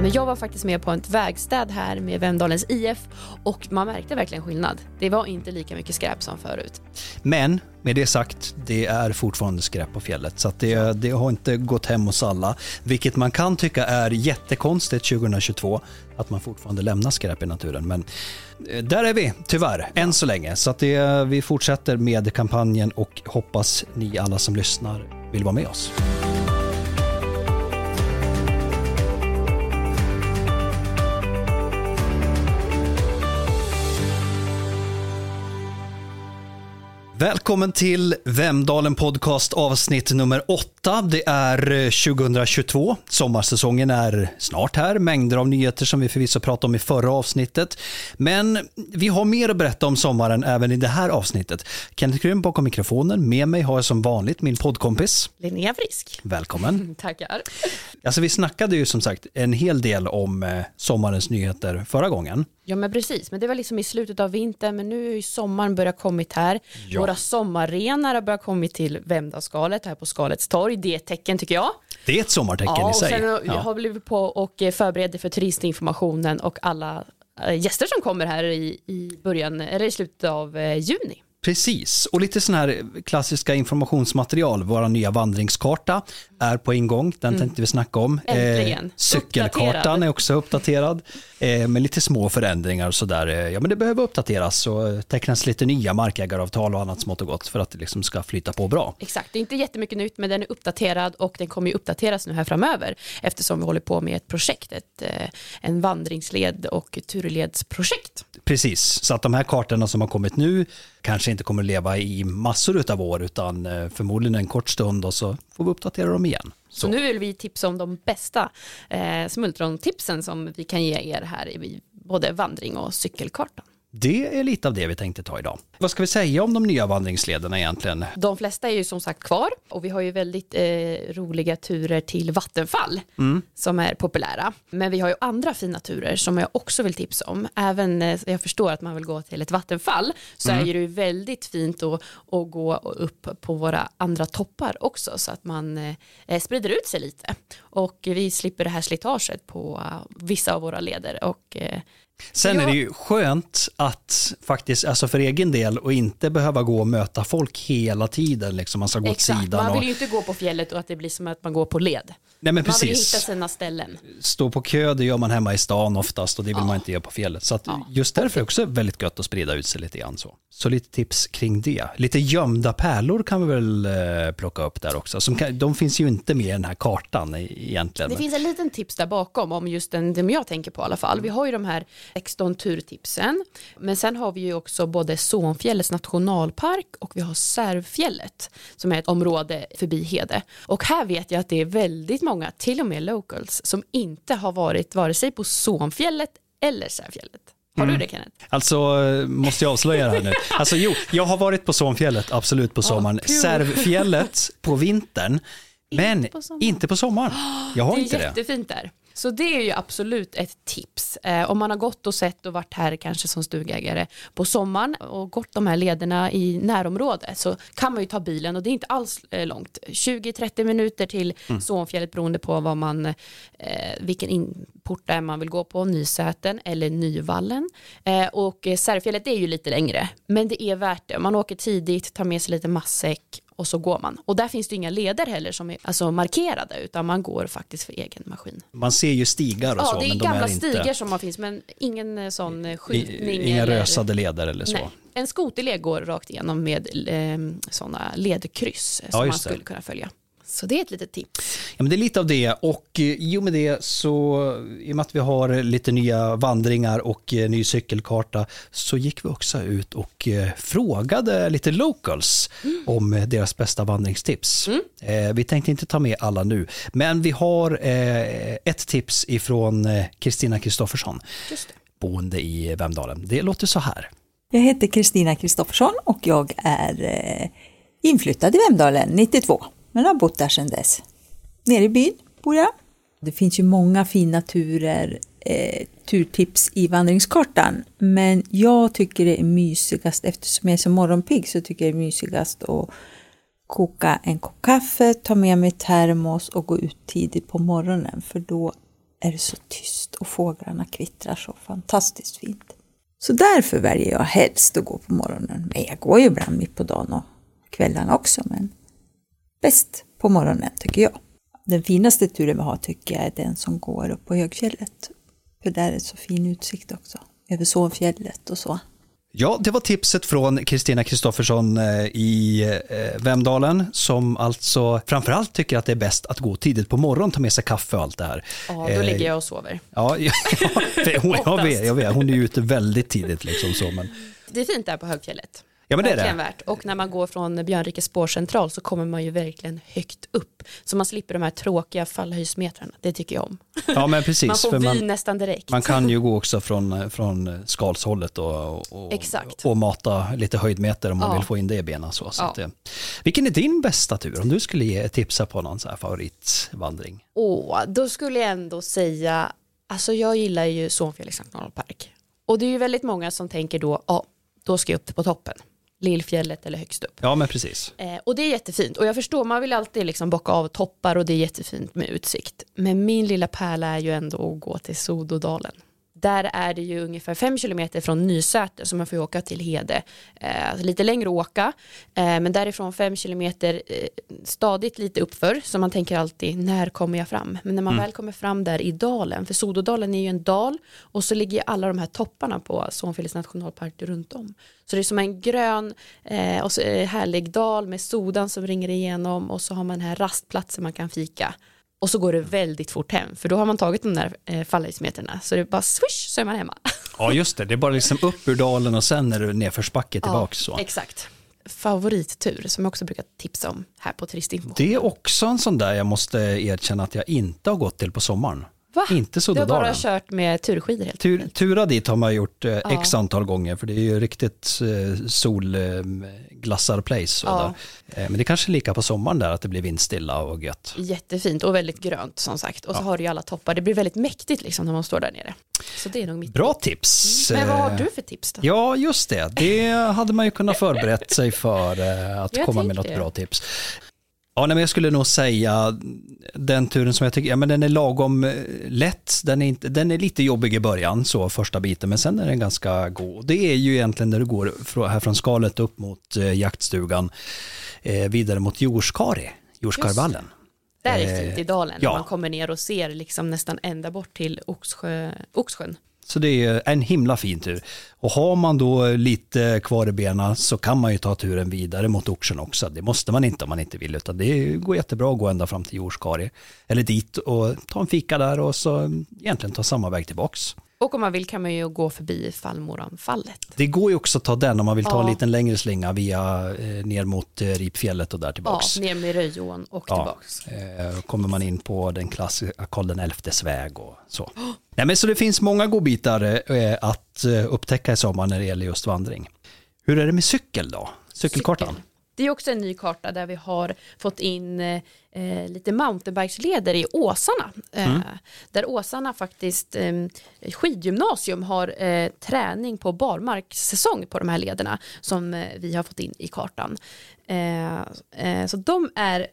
Men jag var faktiskt med på ett vägstäd här med Vemdalens IF och man märkte verkligen skillnad. Det var inte lika mycket skräp som förut. Men med det sagt, det är fortfarande skräp på fjället så att det, det har inte gått hem hos alla. Vilket man kan tycka är jättekonstigt 2022 att man fortfarande lämnar skräp i naturen. Men eh, där är vi tyvärr, än så länge. Så att det, vi fortsätter med kampanjen och hoppas ni alla som lyssnar vill vara med oss. Välkommen till Vemdalen Podcast avsnitt nummer 8. Det är 2022. Sommarsäsongen är snart här. Mängder av nyheter som vi förvisso pratade om i förra avsnittet. Men vi har mer att berätta om sommaren även i det här avsnittet. Kenneth Grym bakom mikrofonen. Med mig har jag som vanligt min poddkompis. Linnea Frisk. Välkommen. Tackar. Alltså vi snackade ju som sagt en hel del om eh, sommarens nyheter förra gången. Ja men precis, men det var liksom i slutet av vintern men nu har ju sommaren börjat kommit här. Ja. Våra sommarrenar har börjat kommit till Vemdalsskalet här på Skalets torg. Det är ett tecken tycker jag. Det är ett sommartecken Ja, i sig. sen Ja. har vi blivit på och eh, förbereder för turistinformationen och alla eh, gäster som kommer här i, i början, eller i slutet av eh, juni. Precis, och lite sån här klassiska informationsmaterial. Vår nya vandringskarta är på ingång, den tänkte vi snacka om. Mm. Äntligen. cykelkartan Uppdaterad. är också uppdaterad, eh, med lite små förändringar och sådär. Eh, Ja, men det behöver uppdateras och tecknas lite nya markägaravtal och annat smått och gott för att det liksom ska flyta på bra. Exakt, det är inte jättemycket nytt men den är uppdaterad och den kommer ju uppdateras nu här framöver eftersom vi håller på med ett projekt, ett, eh, en vandringsled och turledsprojekt. Precis, så att de här kartorna som har kommit nu kanske inte kommer att leva i massor av år utan eh, förmodligen en kort stund och så får vi uppdatera dem igen. Så, nu vill vi tipsa om de bästa eh, smultrontipsen som vi kan ge er här i både vandring och cykelkartan. Det är lite av det vi tänkte ta idag. Vad ska vi säga om de nya vandringslederna egentligen? De flesta är ju som sagt kvar och vi har ju väldigt eh, roliga turer till vattenfall som är populära. Men vi har ju andra fina turer som jag också vill tipsa om. Även eh, jag förstår att man vill gå till ett vattenfall så är ju det ju väldigt fint att, att gå upp på våra andra toppar också så att man eh, sprider ut sig lite. Och vi slipper det här slitaget på eh, vissa av våra leder och Sen är Ja. det ju skönt att faktiskt, alltså för egen del, och inte behöva gå och möta folk hela tiden. Liksom. Man ska gå åt exakt, sidan. man vill ju inte gå på fjället och att det blir som att man går på led. nej men Man vill hitta precis. sina ställen. Stå på kö, det gör man hemma i stan oftast och det vill man inte göra på fjället. Så att just därför är det också väldigt gött att sprida ut sig lite grann så. Så lite tips kring det. Lite gömda pärlor kan vi väl eh, plocka upp där också. Som kan, de finns ju inte med i den här kartan i- egentligen. Det finns en liten tips där bakom om just den, den jag tänker på i alla fall. Vi har ju de här 16 turtipsen, men sen har vi ju också både Sonfjällets nationalpark och vi har Särvfjället som är ett område förbi Hede. Och här vet jag att det är väldigt många, till och med locals, som inte har varit vare sig på Sonfjället eller Särvfjället. Har du det Kenneth? Alltså, eh, måste jag avslöja det här nu? Alltså jo, jag har varit på Sonfjället, absolut på sommaren. kul. Särvfjället på vintern, men på sommaren. inte på sommaren. Jag har Det är inte det. jättefint där. Så det är ju absolut ett tips. Eh, om man har gått och sett och varit här kanske som stugägare på sommaren och gått de här lederna i närområdet så kan man ju ta bilen och det är inte alls eh, långt. 20-30 minuter till Mm. Sonfjället beroende på vad man, eh, vilken inport där man vill gå på, Nysäten eller Nyvallen. Eh, och eh, Särfjället är ju lite längre men det är värt det. Man åker tidigt, tar med sig lite matsäck och så går man. Och där finns det inga leder heller som är alltså, markerade utan man går faktiskt för egen maskin. Man ser ju stigar och Ja, så, det är men de gamla är inte... stigar som man finns men ingen eh, sån eh, skyltning. Inga eller... rösade leder eller så. Nej. En skoterled går rakt igenom med eh, sådana ledkryss eh, som man det. skulle kunna följa. Så det är ett litet tips. Ja, men det är lite av det och eh, i och med det så, i och med att vi har lite nya vandringar och eh, ny cykelkarta så gick vi också ut och eh, frågade lite locals om eh, deras bästa vandringstips. Eh, vi tänkte inte ta med alla nu, men vi har eh, ett tips ifrån Kristina Kristoffersson, boende i Vemdalen. Det låter så här. Jag heter Kristina Kristoffersson och jag är eh, inflyttad i Vemdalen 92, men har bott där sedan dess. Nere i byn bor jag. Det finns ju många fina turer, eh, turtips i vandringskartan, men jag tycker det är mysigast, eftersom jag är så morgonpigg, så tycker jag det är mysigast att koka en kopp kaffe, ta med mig termos och gå ut tidigt på morgonen, för då är det så tyst och fåglarna kvittrar så fantastiskt fint. Så därför väljer jag helst att gå på morgonen. Men jag går ju ibland mitt på dagen och kvällarna också, men bäst på morgonen tycker jag. Den finaste turen vi har tycker jag är den som går upp på högfjället. För där är det så fin utsikt också, över Sånfjället och så. Ja, det var tipset från Kristina Kristoffersson eh, i eh, Vemdalen som alltså framförallt tycker att det är bäst att gå tidigt på morgonen, ta med sig kaffe och allt det här. Ja, då eh, ligger jag och sover. Ja, ja, hon, jag, vet, jag vet, hon är ute väldigt tidigt liksom så. Men... Det är fint där på högfjället. Ja, men det är det. Värt. Och när man går från Björnrike spårcentral så kommer man ju verkligen högt upp. Så man slipper de här tråkiga fallhöjdsmetrarna. Det tycker jag om. Ja, men precis. man får vy nästan direkt. Man kan ju gå också från, från skalshållet och, och, Exakt. och mata lite höjdmeter om man ja. vill få in det i benen. Så, så ja. att, vilken är din bästa tur? Om du skulle ge tipsa på någon så här favoritvandring? Åh, då skulle jag ändå säga, alltså jag gillar ju Sonfjällets nationalpark. Och det är ju väldigt många som tänker då, ja, då ska jag upp på toppen. Lillfjället eller högst upp. Ja, men precis. Eh, och det är jättefint. Och jag förstår, man vill alltid liksom bocka av toppar och det är jättefint med utsikt. Men min lilla pärla är ju ändå att gå till Sododalen. Där är det ju ungefär fem kilometer från Nysäter så man får åka till Hede. Eh, alltså lite längre att åka, eh, men därifrån fem kilometer eh, stadigt lite uppför så man tänker alltid när kommer jag fram? Men när man mm. väl kommer fram där i dalen, för Sododalen är ju en dal och så ligger alla de här topparna på Sonfjällets nationalpark runt om. Så det är som en grön eh, och eh, härlig dal med sodan som ringer igenom och så har man den här rastplatsen man kan fika och så går det väldigt fort hem för då har man tagit de där eh, fallhöjdsmeterna så det är bara swish så är man hemma. Ja just det, det är bara liksom upp ur dalen och sen är du nedförsbacke tillbaka. Ja, så. Exakt. Favorittur som jag också brukar tipsa om här på Turistinfo. Det är också en sån där jag måste erkänna att jag inte har gått till på sommaren. Va? Inte Sododalen. Du har bara kört med turskidor helt Tur, Tura dit har man gjort eh, ja. x antal gånger för det är ju riktigt eh, solglassar place. Ja. Eh, men det är kanske lika på sommaren där att det blir vindstilla och gött. Jättefint och väldigt grönt som sagt. Och så har du ju alla toppar. Det blir väldigt mäktigt liksom när man står där nere. Så det är nog mitt Bra tips. Mm. Men vad har du för tips då? Ja, just det. Det hade man ju kunnat förberett sig för eh, att komma med något det. bra tips. Ja, nej, men jag skulle nog säga den turen som jag tycker, ja men den är lagom eh, lätt, den är, inte, den är lite jobbig i början, så första biten, men sen är den ganska god. Det är ju egentligen när du går här från skalet upp mot eh, jaktstugan, eh, vidare mot Jorskari, Jorskarvallen. Där är fint i dalen, ja. när man kommer ner och ser liksom nästan ända bort till Oxsjö, Oxsjön. Så det är en himla fin tur. Och har man då lite kvar i benen så kan man ju ta turen vidare mot Oxen också. Det måste man inte om man inte vill, utan det går jättebra att gå ända fram till Jorskari. Eller dit och ta en fika där och så egentligen ta samma väg tillbaks. Och om man vill kan man ju gå förbi Fallmoranfallet. Det går ju också att ta den om man vill ta ja. en liten längre slinga via eh, ner mot eh, Ripfjället och där tillbaks. Ja, ner med Röjån och ja. tillbaks. Eh, kommer man in på den klassiska Karl XIs väg och så. Oh. Nej, men så det finns många godbitar eh, att eh, upptäcka i sommar när det gäller just vandring. Hur är det med cykel då? Cykelkartan? Cykel. Det är också en ny karta där vi har fått in eh, lite mountainbikesleder i Åsarna. Eh, mm. Där Åsarna faktiskt, eh, skidgymnasium har eh, träning på barmarkssäsong på de här lederna som eh, vi har fått in i kartan. Eh, så de är eh,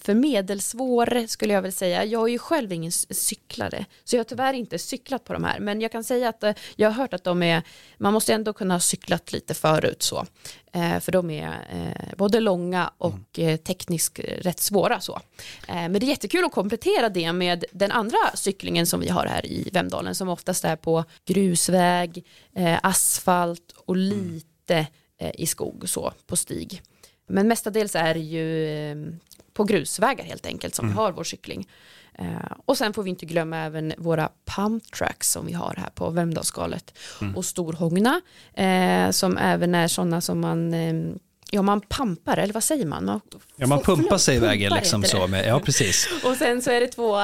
för medelsvår skulle jag väl säga. Jag är ju själv ingen cyklare så jag har tyvärr inte cyklat på de här men jag kan säga att eh, jag har hört att de är, man måste ändå kunna ha cyklat lite förut så. Eh, för de är eh, både långa och mm. eh, tekniskt rätt svåra så. Eh, men det är jättekul att komplettera det med den andra cyklingen som vi har här i Vemdalen som oftast är på grusväg, asfalt och mm. lite i skog så på stig. Men mestadels är det ju på grusvägar helt enkelt som mm. vi har vår cykling. Eh, och sen får vi inte glömma även våra pump tracks som vi har här på Vemdalsskalet mm. och Storhångna eh, som även är sådana som man eh, Ja, man pampar, eller vad säger man? man ja, man pumpar sig i vägen liksom så. Med, ja, precis. och sen så är det två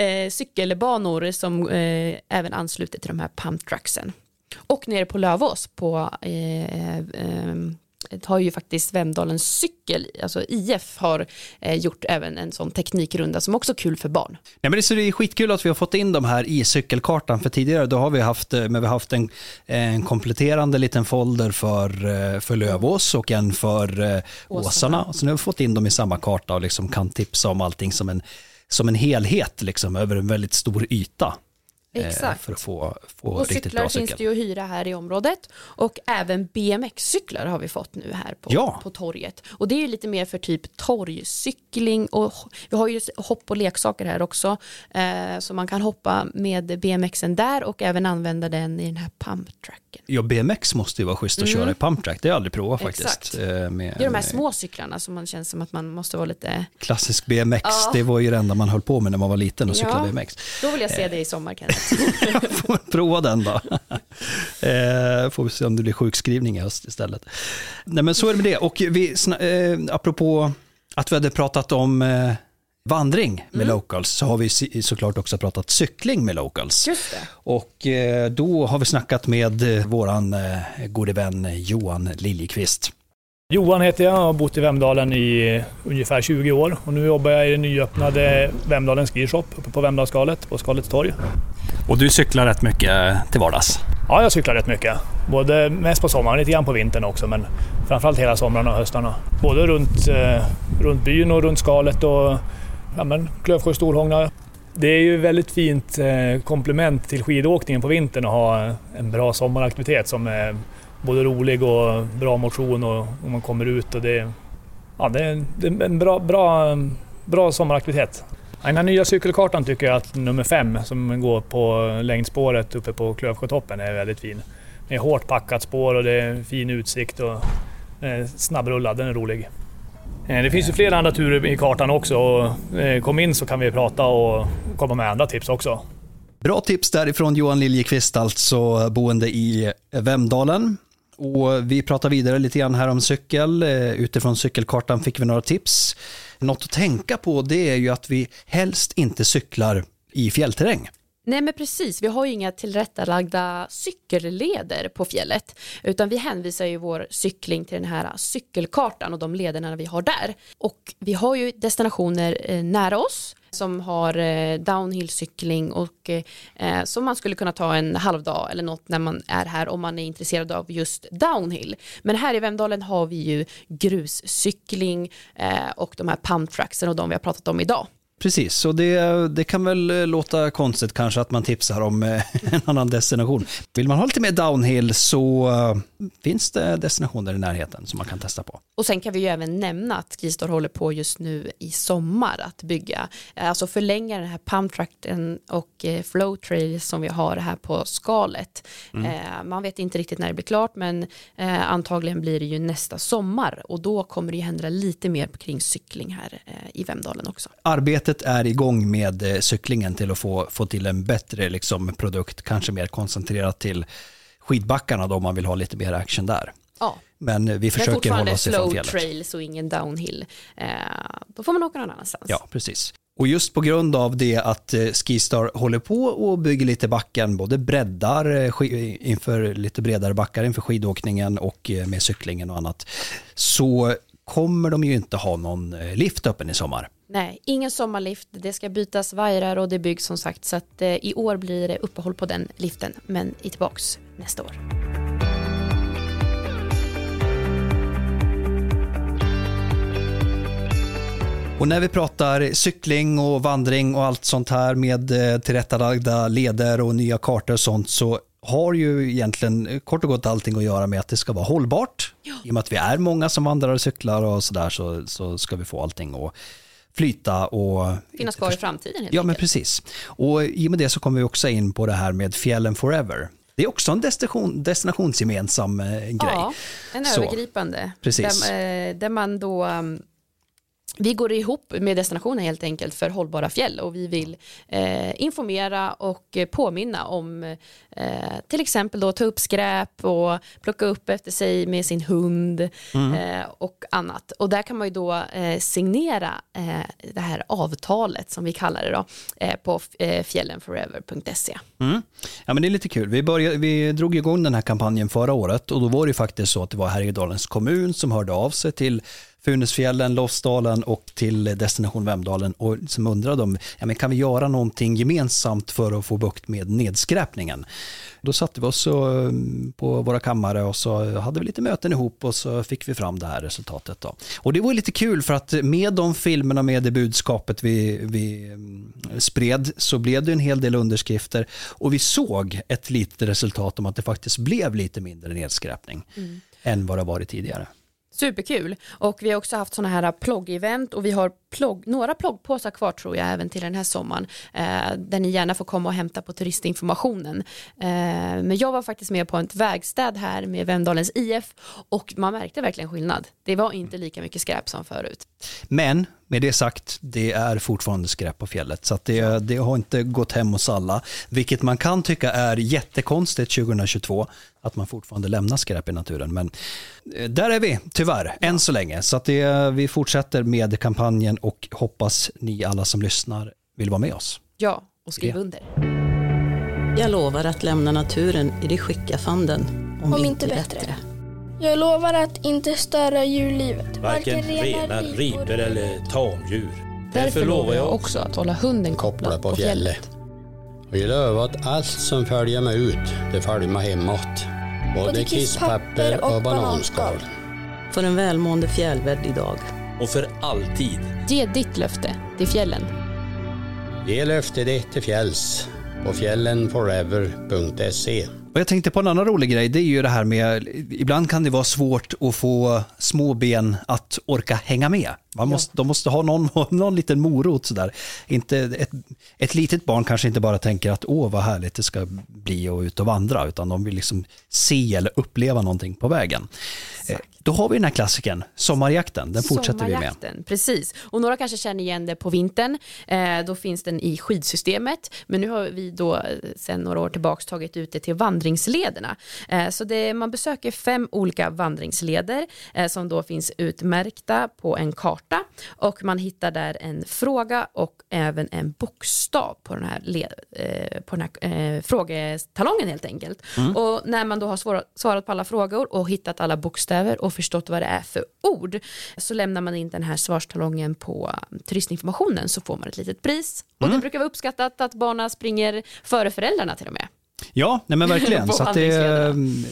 eh, cykelbanor som eh, även ansluter till de här pump tracksen. Och nere på Lövås på eh, eh har ju faktiskt Vemdalens cykel, alltså IF har eh, gjort även en sån teknikrunda som också är kul för barn. Ja, men det, är skitkul att vi har fått in de här i cykelkartan, för tidigare då har vi haft, eh, men vi har haft en, en kompletterande liten folder för, eh, för Lövås och en för eh, Åsarna. Så nu har vi fått in dem i samma karta och liksom kan tipsa om allting som en som en helhet liksom, över en väldigt stor yta. Eh, Exakt. För att få, få Och riktigt cyklar bra finns cykel. det ju att hyra här i området och även BMX-cyklar har vi fått nu här på, Ja. på torget. Och det är ju lite mer för typ torgcykling och vi har ju hopp och leksaker här också eh, så man kan hoppa med BMXen där och även använda den i den här pumptracken. Ja, BMX måste ju vara schysst att köra i pumptrack. Det har jag aldrig provat faktiskt. Mm. Exakt. Eh, Med, Det är de här små cyklarna som man känns som att man måste vara lite, Klassisk BMX, Ja. det var ju det enda man höll på med när man var liten och cyklade Ja. BMX. då vill jag se det i sommar Kenneth. Får prova den då. eh, får vi se om det blir sjukskrivning i höst istället. Nej men så är det med det. Och vi, eh, apropå att vi hade pratat om eh, vandring med Mm. locals så har vi såklart också pratat cykling med locals. Just det. Och eh, då har vi snackat med eh, våran eh, gode vän Johan Liljekvist. Johan heter jag och har bott i Vemdalen i ungefär 20 år och nu jobbar jag i den nyöppnade Vemdalen Ski Shop uppe på Vemdalsskalet på Skalets torg. Och du cyklar rätt mycket till vardags? Ja, jag cyklar rätt mycket. Både mest på sommaren, lite grann på vintern också, men framförallt hela sommaren och höstarna. Både runt, eh, runt byn och runt skalet och ja, men, Klövsjö, Storhångna. Det är ju väldigt fint eh, komplement till skidåkningen på vintern att ha en bra sommaraktivitet som är både rolig och bra motion och, och man kommer ut och det, ja, det, är, det är en bra, bra, bra sommaraktivitet. Den här nya cykelkartan tycker jag att nummer fem som går på längdspåret uppe på Klövsjötoppen är väldigt fin. Det är hårt packat spår och det är fin utsikt och eh, snabbrullad, den är rolig. Eh, det finns ju flera andra turer i kartan också och eh, kom in så kan vi prata och komma med andra tips också. Bra tips därifrån Johan Liljekvist, alltså boende i Vemdalen. Och vi pratar vidare lite grann här om cykel. Utifrån cykelkartan fick vi några tips. Något att tänka på det är ju att vi helst inte cyklar i fjällterräng. Nej men precis, vi har ju inga tillrättalagda cykelleder på fjället utan vi hänvisar ju vår cykling till den här cykelkartan och de lederna vi har där. Och vi har ju destinationer eh, nära oss som har eh, downhillcykling och eh, som man skulle kunna ta en halvdag eller något när man är här om man är intresserad av just downhill. Men här i Vemdalen har vi ju gruscykling eh, och de här pumptracksen och de vi har pratat om idag. Precis, och det, det kan väl eh, låta konstigt kanske att man tipsar om eh, en annan destination. Vill man ha lite mer downhill så eh, finns det destinationer i närheten som man kan testa på. Och sen kan vi ju även nämna att Skistar håller på just nu i sommar att bygga, alltså förlänga den här pumptracken och eh, flow trail som vi har här på skalet. Eh, Man vet inte riktigt när det blir klart men antagligen blir det ju nästa sommar och då kommer det ju hända lite mer kring cykling här i Vemdalen också. Arbetet är igång med eh, cyklingen till att få, få till en bättre liksom, produkt, kanske mer koncentrerat till skidbackarna då om man vill ha lite mer action där. Ja, Men eh, vi försöker hålla oss ifrån slow fjället. trails och ingen downhill. Eh, Då får man åka någon annanstans. Ja, precis. Och just på grund av det att eh, Skistar håller på och bygger lite backen, både breddar inför lite bredare backar inför skidåkningen och med cyklingen och annat, så kommer de ju inte ha någon lift öppen i sommar. Nej, ingen sommarlift, det ska bytas vajrar och det byggs som sagt så att eh, i år blir det uppehåll på den liften men är tillbaks nästa år. Och när vi pratar cykling och vandring och allt sånt här med eh, tillrättalagda leder och nya kartor och sånt så har ju egentligen eh, kort och gott allting att göra med att det ska vara hållbart. I och med att vi är många som vandrar och cyklar och sådär så, så ska vi få allting att flyta och Finnas kvar i framtiden helt Ja, men enkelt. precis. Och i och med det så kommer vi också in på det här med fjällen forever. Det är också en destination, destinationsgemensam eh, grej. Ja, en Så, övergripande. precis. Där, eh, där man då um, vi går ihop med destinationer helt enkelt för hållbara fjäll och vi vill eh, informera och påminna om eh, till exempel då ta upp skräp och plocka upp efter sig med sin hund eh, och annat. Och där kan man ju då eh, signera eh, det här avtalet som vi kallar det då eh, på fjällenforever.se. Mm. Ja, men det är lite kul. Vi, började, vi drog igång den här kampanjen förra året och då var det ju faktiskt så att det var Härjedalens kommun som hörde av sig till Funäsfjällen, Lofsdalen och till destination Vemdalen och som undrade om, ja, men kan vi göra någonting gemensamt för att få bukt med nedskräpningen? Då satte vi oss så, på våra kammare och så hade vi lite möten ihop och så fick vi fram det här resultatet. Då. Och det var lite kul för att med de filmerna, med det budskapet vi, vi mm, spred så blev det en hel del underskrifter och vi såg ett litet resultat om att det faktiskt blev lite mindre nedskräpning mm. än vad det varit tidigare. Superkul. Och vi har också haft sådana här plogg-event och vi har plogg, några ploggpåsar kvar tror jag även till den här sommaren. Eh, där ni gärna får komma och hämta på turistinformationen. Eh, men jag var faktiskt med på ett vägstäd här med Vemdalens IF och man märkte verkligen skillnad. Det var inte lika mycket skräp som förut. Men med det sagt, det är fortfarande skräp på fjället. Så det, det, har inte gått hem hos alla. Vilket man kan tycka är jättekonstigt 2022, att man fortfarande lämnar skräp i naturen. Men eh, där är vi, tyvärr, än så länge. Så det, vi fortsätter med kampanjen och hoppas ni alla som lyssnar vill vara med oss. Ja, och skriv under. Jag lovar att lämna naturen i det skick jag fann den, om, om inte bättre. bättre. Jag lovar att inte störa djurlivet. Varken renar, ripor eller tamdjur. Därför lovar jag också att hålla hunden kopplad på fjället. Och jag lovar att allt som följer mig ut, det följer mig hemåt. Både kisspapper och bananskal. För en välmående fjällvärld idag. Och för alltid. Ge ditt löfte till fjällen. Ge löfte ditt till fjälls på fjällenforever.se. Och jag tänkte på en annan rolig grej, det är ju det här med, ibland kan det vara svårt att få små ben att orka hänga med. Man måste, ja. De måste ha någon, någon liten morot sådär. Inte, ett, ett litet barn kanske inte bara tänker att åh vad härligt det ska bli att ut och vandra, utan de vill liksom se eller uppleva någonting på vägen. Exakt. Då har vi den här klassiken, sommarjakten, den fortsätter vi med. Precis, och några kanske känner igen det på vintern, eh, då finns den i skidsystemet, men nu har vi då eh, sedan några år tillbaka tagit ut det till vandringslederna. Eh, så det, man besöker fem olika vandringsleder eh, som då finns utmärkta på en karta och man hittar där en fråga och även en bokstav på den här, led, eh, på den här eh, frågetalongen helt enkelt. Mm. Och när man då har svarat, svarat på alla frågor och hittat alla bokstäver och förstått vad det är för ord så lämnar man in den här svarstalongen på turistinformationen så får man ett litet pris. Och mm. det brukar vara uppskattat att barnen springer före föräldrarna till och med. Ja, nej men verkligen. så det mm,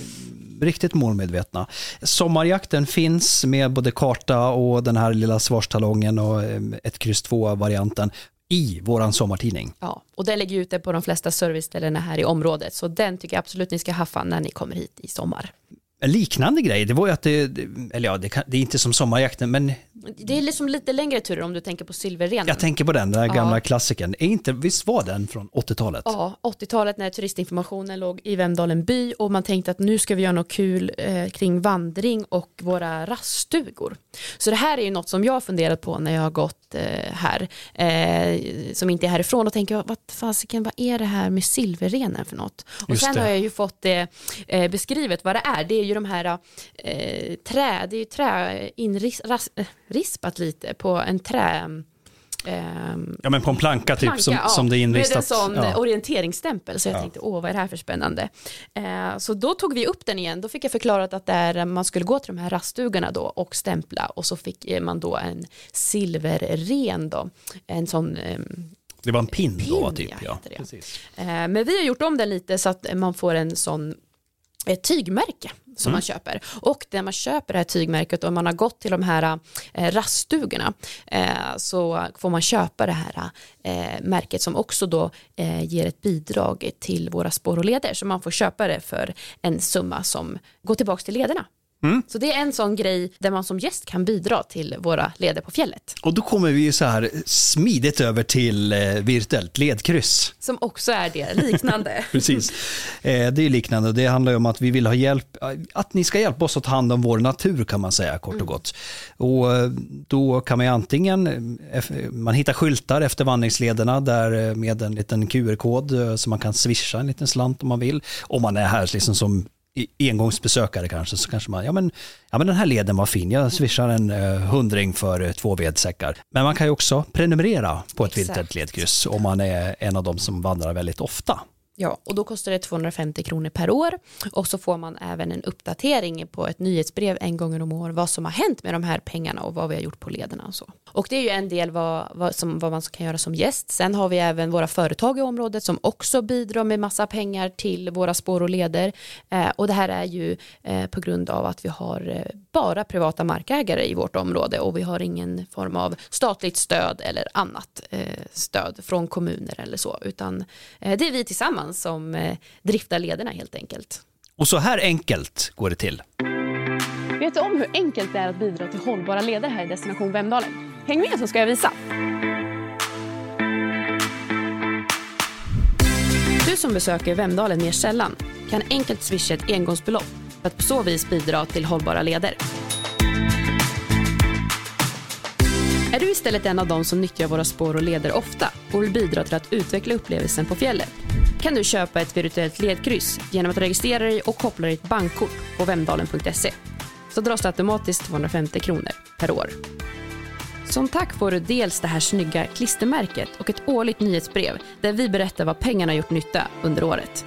riktigt målmedvetna. Sommarjakten finns med både karta och den här lilla svarstalongen och mm, ett kryss 2-varianten i våran sommartidning. Ja, och den lägger ut det på de flesta serviceställena här i området, så den tycker jag absolut ni ska haffa när ni kommer hit i sommar. En liknande grej, det var ju att det, eller ja, det, kan, det är inte som sommarjakten, men... Det är liksom lite längre turer om du tänker på silverrenen. Jag tänker på den, den här gamla ja. klassikern. Är inte, visst var den från 80-talet? Ja, 80-talet när turistinformationen låg i Vemdalen by och man tänkte att nu ska vi göra något kul eh, kring vandring och våra raststugor. Så det här är ju något som jag har funderat på när jag har gått eh, här, eh, som inte är härifrån och tänker, vad fasiken, vad är det här med silverrenen för något? Och Just sen det. har jag ju fått det eh, beskrivet vad det är. Det är ju de här eh, trä, det är ju trä inrispat lite på en trä Um, ja men på en planka typ planka, som, ja, som det är inristat. Med en sån ja. orienteringsstämpel så jag ja. tänkte åh vad är det här för spännande. Uh, så då tog vi upp den igen, då fick jag förklarat att där man skulle gå till de här raststugorna då och stämpla och så fick man då en silverren då, en sån um, det var en pin, pin då typ ja. ja. Uh, men vi har gjort om den lite så att man får en sån ett tygmärke som mm. man köper. Och när man köper det här tygmärket och man har gått till de här eh, raststugorna eh, så får man köpa det här eh, märket som också då eh, ger ett bidrag till våra spår och leder. Så man får köpa det för en summa som går tillbaka till lederna. Mm. Så det är en sån grej där man som gäst kan bidra till våra leder på fjället. Och då kommer vi så här smidigt över till eh, virtuellt ledkryss. Som också är det, liknande. Precis, eh, det är liknande och det handlar ju om att vi vill ha hjälp, att ni ska hjälpa oss att ta hand om vår natur kan man säga kort och mm. gott. Och eh, då kan man ju antingen, man hittar skyltar efter vandringslederna där med en liten QR-kod så man kan swisha en liten slant om man vill. Om man är här liksom som engångsbesökare kanske, så kanske man, ja men, ja men den här leden var fin, jag swishar en uh, hundring för uh, två vedsäckar. Men man kan ju också prenumerera på ett virtuellt ledkryss om man är en av de som vandrar väldigt ofta. Ja, och då kostar det 250 kronor per år och så får man även en uppdatering på ett nyhetsbrev en gång om år vad som har hänt med de här pengarna och vad vi har gjort på lederna och så. Och det är ju en del vad, vad, som, vad man kan göra som gäst. Sen har vi även våra företag i området som också bidrar med massa pengar till våra spår och leder. Eh, och det här är ju eh, på grund av att vi har eh, bara privata markägare i vårt område och vi har ingen form av statligt stöd eller annat eh, stöd från kommuner eller så, utan eh, det är vi tillsammans som eh, driftar lederna helt enkelt. Och så här enkelt går det till. Vet du om hur enkelt det är att bidra till hållbara leder här i Destination Vemdalen? Häng med så ska jag visa. Du som besöker Vemdalen mer sällan kan enkelt swisha ett engångsbelopp för att på så vis bidra till hållbara leder. Är du istället en av dem som nyttjar våra spår och leder ofta och vill bidra till att utveckla upplevelsen på fjället kan du köpa ett virtuellt ledkryss genom att registrera dig och koppla ditt bankkort på vemdalen.se. Så dras det automatiskt 250 kronor per år. Som tack får du dels det här snygga klistermärket och ett årligt nyhetsbrev där vi berättar vad pengarna gjort nytta under året.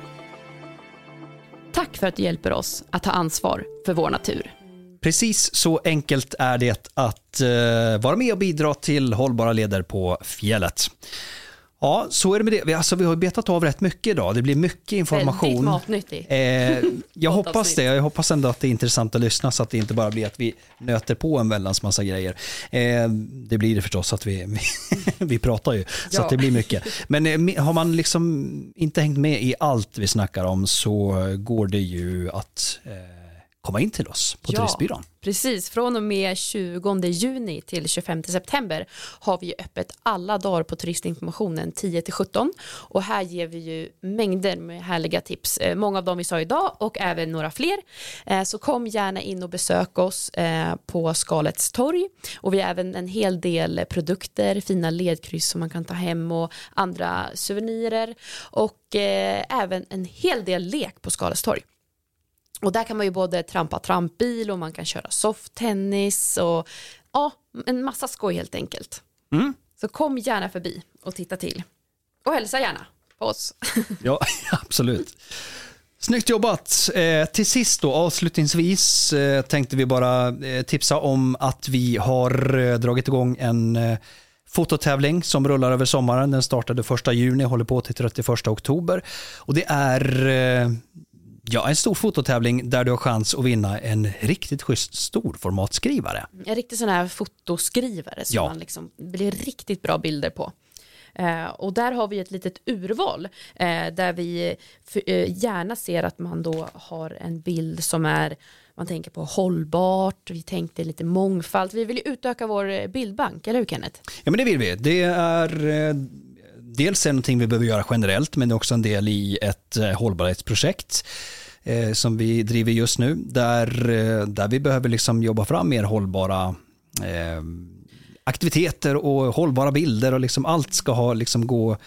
Tack för att du hjälper oss att ta ansvar för vår natur. Precis så enkelt är det att uh, vara med och bidra till hållbara leder på fjället. Ja, så är det med det. Vi, alltså, vi har betat av rätt mycket idag. Det blir mycket information. Väldigt matnyttigt. Eh, jag hoppas det. Jag hoppas ändå att det är intressant att lyssna så att det inte bara blir att vi nöter på en väldans massa grejer. Eh, det blir det förstås att vi, vi pratar ju, så ja. att det blir mycket. Men eh, har man liksom inte hängt med i allt vi snackar om så går det ju att eh, komma in till oss på ja, Turistbyrån. Precis, från och med 20 juni till 25 september har vi öppet alla dagar på turistinformationen 10 till 17 och här ger vi ju mängder med härliga tips. Eh, många av dem vi sa idag och även några fler. Eh, så kom gärna in och besök oss eh, på Skalets torg och vi har även en hel del produkter, fina ledkryss som man kan ta hem och andra souvenirer och även en hel del lek på Skalets torg. Och där kan man ju både trampa trampbil och man kan köra softtennis och ja, en massa skoj helt enkelt. Mm. Så kom gärna förbi och titta till. Och hälsa gärna på oss. ja, absolut. Snyggt jobbat! Eh, till sist då, avslutningsvis eh, tänkte vi bara eh, tipsa om att vi har eh, dragit igång en eh, fototävling som rullar över sommaren. Den startade 1 juni, håller på till 31 oktober. Och det är eh, Ja, en stor fototävling där du har chans att vinna en riktigt schysst storformatskrivare. En riktig sån här fotoskrivare som ja. man liksom blir riktigt bra bilder på. Eh, och där har vi ett litet urval eh, där vi eh, gärna ser att man då har en bild som är man tänker på hållbart, vi tänkte lite mångfald. Vi vill ju utöka vår bildbank, eller hur Kenneth? Ja men det vill vi. Det är eh, dels är det någonting vi behöver göra generellt men det är också en del i ett eh, hållbarhetsprojekt eh, som vi driver just nu där, eh, där vi behöver liksom jobba fram mer hållbara eh, aktiviteter och hållbara bilder och liksom allt ska ha, liksom gå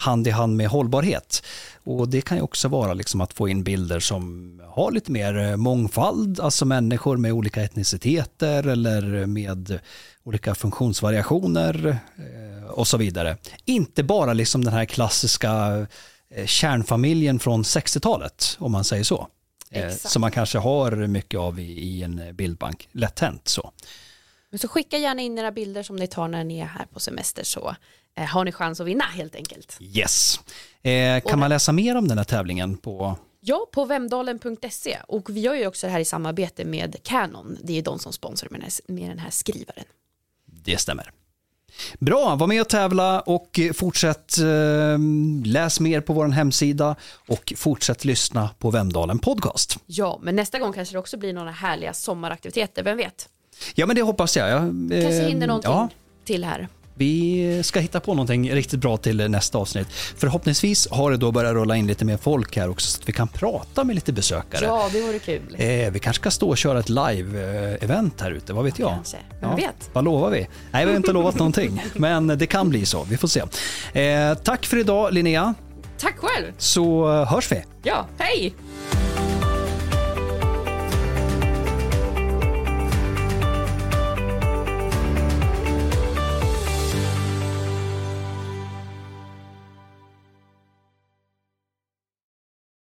hand i hand med hållbarhet. Och det kan ju också vara liksom att få in bilder som har lite mer eh, mångfald, alltså människor med olika etniciteter eller med olika funktionsvariationer eh, och så vidare. Inte bara liksom den här klassiska eh, kärnfamiljen från 60-talet, om man säger så. Exakt. Som man kanske har mycket av i, en bildbank, lätt hänt så. Men så skicka gärna in era bilder som ni tar när ni är här på semester så har ni chans att vinna helt enkelt. Yes. Eh, kan man läsa mer om den här tävlingen på Ja, på vemdalen.se och vi gör ju också det här i samarbete med Canon. Det är de som sponsrar med den här, med den här skrivaren. Det stämmer. Bra, var med och tävla och fortsätt eh, läs mer på vår hemsida och fortsätt lyssna på Vemdalen Podcast. Ja, men nästa gång kanske det också blir några härliga sommaraktiviteter, vem vet? Ja, men det hoppas jag. jag eh, kanske hinner någonting ja. till här. Vi ska hitta på någonting riktigt bra till nästa avsnitt. Förhoppningsvis har det då börjat rulla in lite mer folk här också så att vi kan prata med lite besökare. Ja, det vore kul. Eh, vi kanske ska stå och köra ett live-event här ute, vad vet jag? Kanske, vem ja, vet? Vad lovar vi? Nej, vi har inte lovat någonting, men det kan bli så. Vi får se. Eh, tack för idag Linnea. Tack själv. Så hörs vi. Ja, hej!